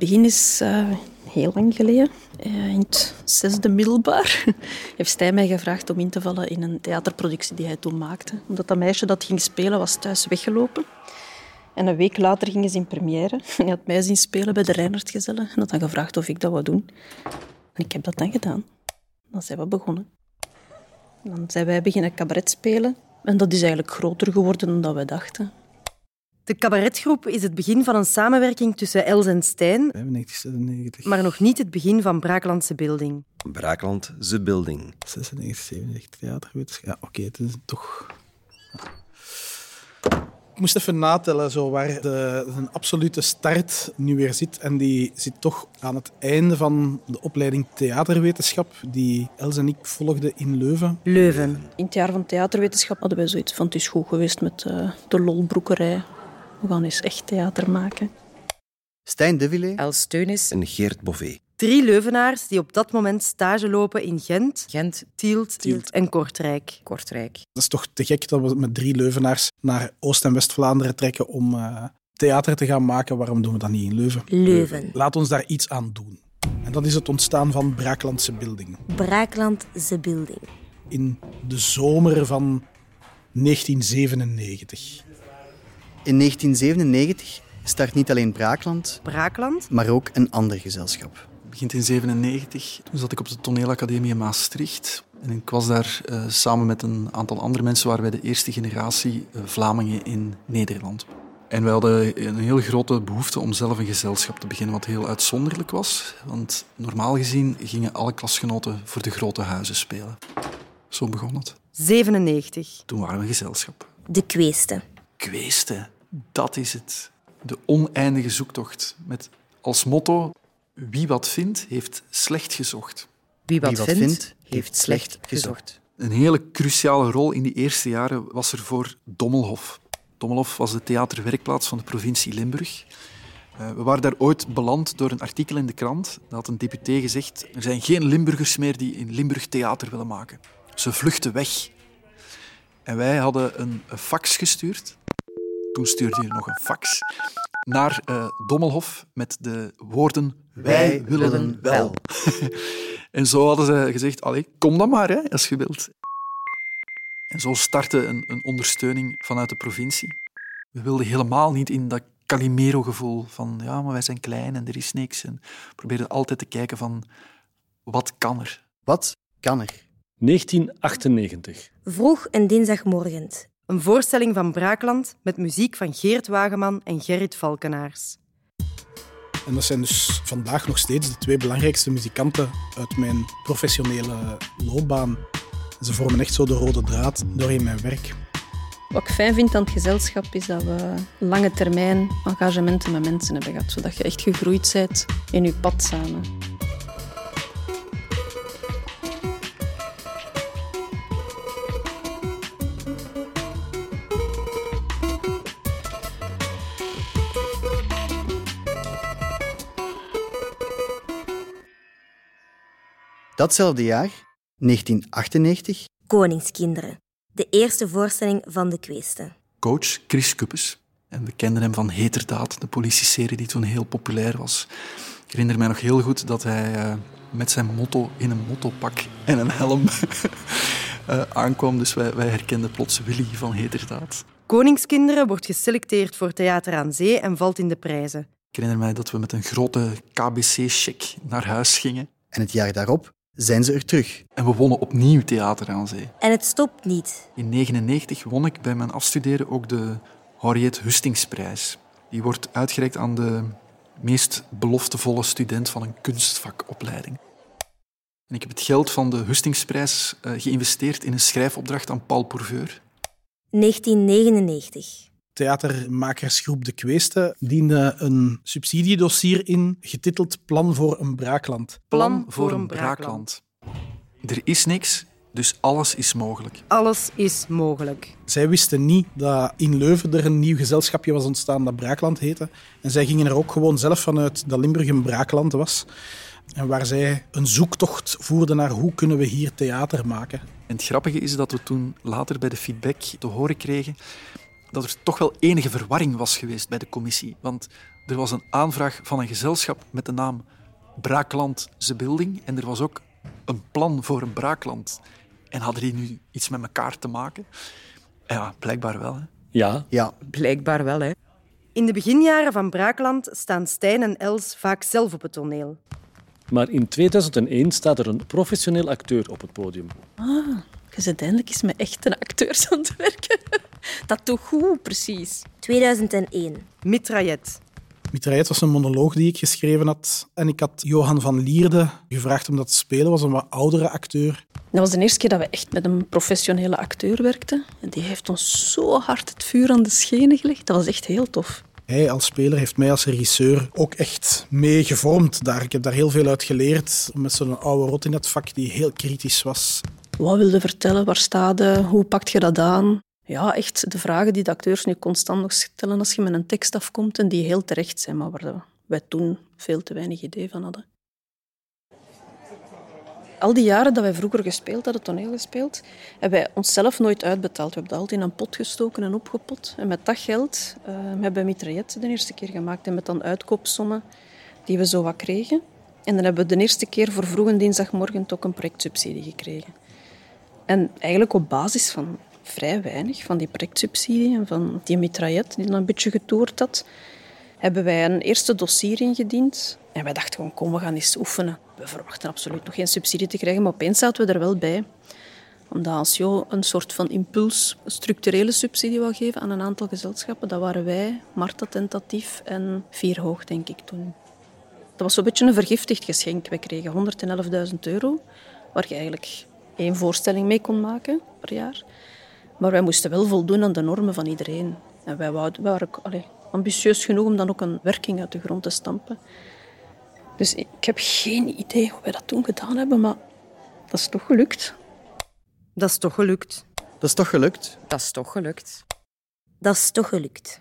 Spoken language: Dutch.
begin is uh, heel lang geleden. Uh, in het zesde middelbaar heeft Stijn mij gevraagd om in te vallen in een theaterproductie die hij toen maakte. Omdat dat meisje dat ging spelen was thuis weggelopen. En een week later gingen ze in première. En hij had mij zien spelen bij de Reinhardtgezellen. En had dan gevraagd of ik dat wou doen. En ik heb dat dan gedaan. Dan zijn we begonnen. Dan zijn wij beginnen cabaret spelen. En dat is eigenlijk groter geworden dan we dachten. De cabaretgroep is het begin van een samenwerking tussen Els en Stijn, 95, 97. maar nog niet het begin van Braaklandse Building. Braakland, The Building. 96, 97 theaterwetenschap. Ja, oké, het is toch... Ik moest even natellen zo, waar de, de absolute start nu weer zit. En die zit toch aan het einde van de opleiding theaterwetenschap, die Els en ik volgden in Leuven. Leuven. In het jaar van theaterwetenschap hadden wij zoiets van het is goed geweest met uh, de lolbroekerij. We gaan eens echt theater maken. Stijn de Villers Els Steunis en Geert Bové. Drie Leuvenaars die op dat moment stage lopen in Gent, Gent, Tielt, Tielt. en Kortrijk. Kortrijk. Dat is toch te gek dat we met drie Leuvenaars naar Oost- en West-Vlaanderen trekken om uh, theater te gaan maken. Waarom doen we dat niet in Leuven? Leuven. Laat ons daar iets aan doen. En dat is het ontstaan van Braaklandse Building. Braakland The Building. In de zomer van 1997. In 1997 start niet alleen Braakland, Braakland, maar ook een ander gezelschap. Het begint in 97. Toen zat ik op de toneelacademie in Maastricht. En ik was daar uh, samen met een aantal andere mensen, waren wij de eerste generatie uh, Vlamingen in Nederland. En wij hadden een heel grote behoefte om zelf een gezelschap te beginnen, wat heel uitzonderlijk was. Want normaal gezien gingen alle klasgenoten voor de grote huizen spelen. Zo begon het. 97. Toen waren we een gezelschap. De Kweesten. Kweesten, dat is het. De oneindige zoektocht. Met als motto, wie wat vindt, heeft slecht gezocht. Wie wat, Wie wat vindt, vindt, heeft slecht gezocht. Een hele cruciale rol in die eerste jaren was er voor Dommelhof. Dommelhof was de theaterwerkplaats van de provincie Limburg. Uh, we waren daar ooit beland door een artikel in de krant. Daar had een deputé gezegd, er zijn geen Limburgers meer die in Limburg theater willen maken. Ze vluchten weg. En wij hadden een fax gestuurd. Toen stuurde je nog een fax naar uh, Dommelhof met de woorden Wij willen wel. en zo hadden ze gezegd, allee, kom dan maar, hè, als je wilt. En zo startte een, een ondersteuning vanuit de provincie. We wilden helemaal niet in dat Calimero-gevoel van ja, maar wij zijn klein en er is niks. En we probeerden altijd te kijken van wat kan er? Wat kan er? 1998. Vroeg een dinsdagmorgen. Een voorstelling van Braakland met muziek van Geert Wageman en Gerrit Valkenaars. En dat zijn dus vandaag nog steeds de twee belangrijkste muzikanten uit mijn professionele loopbaan. Ze vormen echt zo de rode draad doorheen mijn werk. Wat ik fijn vind aan het gezelschap is dat we lange termijn engagementen met mensen hebben gehad, zodat je echt gegroeid bent in je pad samen. Datzelfde jaar, 1998, Koningskinderen. De eerste voorstelling van de Kweesten. Coach Chris Kuppes. En we kenden hem van Heterdaad, de politieserie die toen heel populair was. Ik herinner mij nog heel goed dat hij uh, met zijn motto in een mottopak en een helm uh, aankwam. Dus wij, wij herkenden plots Willy van Heterdaad. Koningskinderen wordt geselecteerd voor Theater aan Zee en valt in de prijzen. Ik herinner mij dat we met een grote KBC-check naar huis gingen. En het jaar daarop zijn ze er terug. En we wonnen opnieuw Theater aan Zee. En het stopt niet. In 1999 won ik bij mijn afstuderen ook de Henriette Hustingsprijs. Die wordt uitgereikt aan de meest beloftevolle student van een kunstvakopleiding. En ik heb het geld van de Hustingsprijs uh, geïnvesteerd in een schrijfopdracht aan Paul Pourveur. 1999. Theatermakersgroep De Kweesten diende een subsidiedossier in, getiteld Plan voor een braakland. Plan voor een braakland. Er is niks, dus alles is mogelijk. Alles is mogelijk. Zij wisten niet dat in Leuven er een nieuw gezelschapje was ontstaan dat Braakland heette. En zij gingen er ook gewoon zelf vanuit dat Limburg een braakland was. En waar zij een zoektocht voerden naar hoe kunnen we hier theater maken. En het grappige is dat we toen later bij de feedback te horen kregen dat er toch wel enige verwarring was geweest bij de commissie. Want er was een aanvraag van een gezelschap met de naam Braakland The Building en er was ook een plan voor een braakland. En hadden die nu iets met elkaar te maken? Ja, blijkbaar wel. Hè. Ja, Ja, Blijkbaar wel, hè. In de beginjaren van Braakland staan Stijn en Els vaak zelf op het toneel. maar in 2001 staat er een professioneel acteur op het podium. Je zit eindelijk eens met echte acteurs aan het werken. Dat toch goed, precies. 2001. Mitraillet. Mitraillet was een monoloog die ik geschreven had. En ik had Johan van Lierde gevraagd om dat te spelen. was een wat oudere acteur. Dat was de eerste keer dat we echt met een professionele acteur werkten. En die heeft ons zo hard het vuur aan de schenen gelegd. Dat was echt heel tof. Hij als speler heeft mij als regisseur ook echt mee gevormd daar. Ik heb daar heel veel uit geleerd. Met zo'n oude rot in het vak die heel kritisch was. Wat wilde vertellen? Waar staat je? Hoe pakt je dat aan? Ja, echt de vragen die de acteurs nu constant nog stellen als je met een tekst afkomt en die heel terecht zijn, maar waar wij toen veel te weinig idee van hadden. Al die jaren dat wij vroeger gespeeld hadden, toneel gespeeld, hebben wij onszelf nooit uitbetaald. We hebben dat altijd in een pot gestoken en opgepot. En met dat geld uh, hebben we Mitraillet de eerste keer gemaakt. En met dan uitkoopsommen die we zo wat kregen. En dan hebben we de eerste keer voor vroege dinsdagmorgen ook een projectsubsidie gekregen. En eigenlijk op basis van vrij weinig, van die projectsubsidie en van die mitraillet die dan een beetje getoerd had, hebben wij een eerste dossier ingediend. En wij dachten gewoon, kom, we gaan eens oefenen. We verwachten absoluut nog geen subsidie te krijgen, maar opeens zaten we er wel bij. Omdat als Jo een soort van impuls, structurele subsidie wou geven aan een aantal gezelschappen, dat waren wij, Marta Tentatief en Vier Hoog, denk ik toen. Dat was zo'n beetje een vergiftigd geschenk. We kregen 111.000 euro, waar je eigenlijk één voorstelling mee kon maken per jaar. Maar wij moesten wel voldoen aan de normen van iedereen. En wij waren allee, ambitieus genoeg om dan ook een werking uit de grond te stampen. Dus ik heb geen idee hoe wij dat toen gedaan hebben, maar dat is toch gelukt. Dat is toch gelukt. dat is toch gelukt? Dat is toch gelukt. Dat is toch gelukt.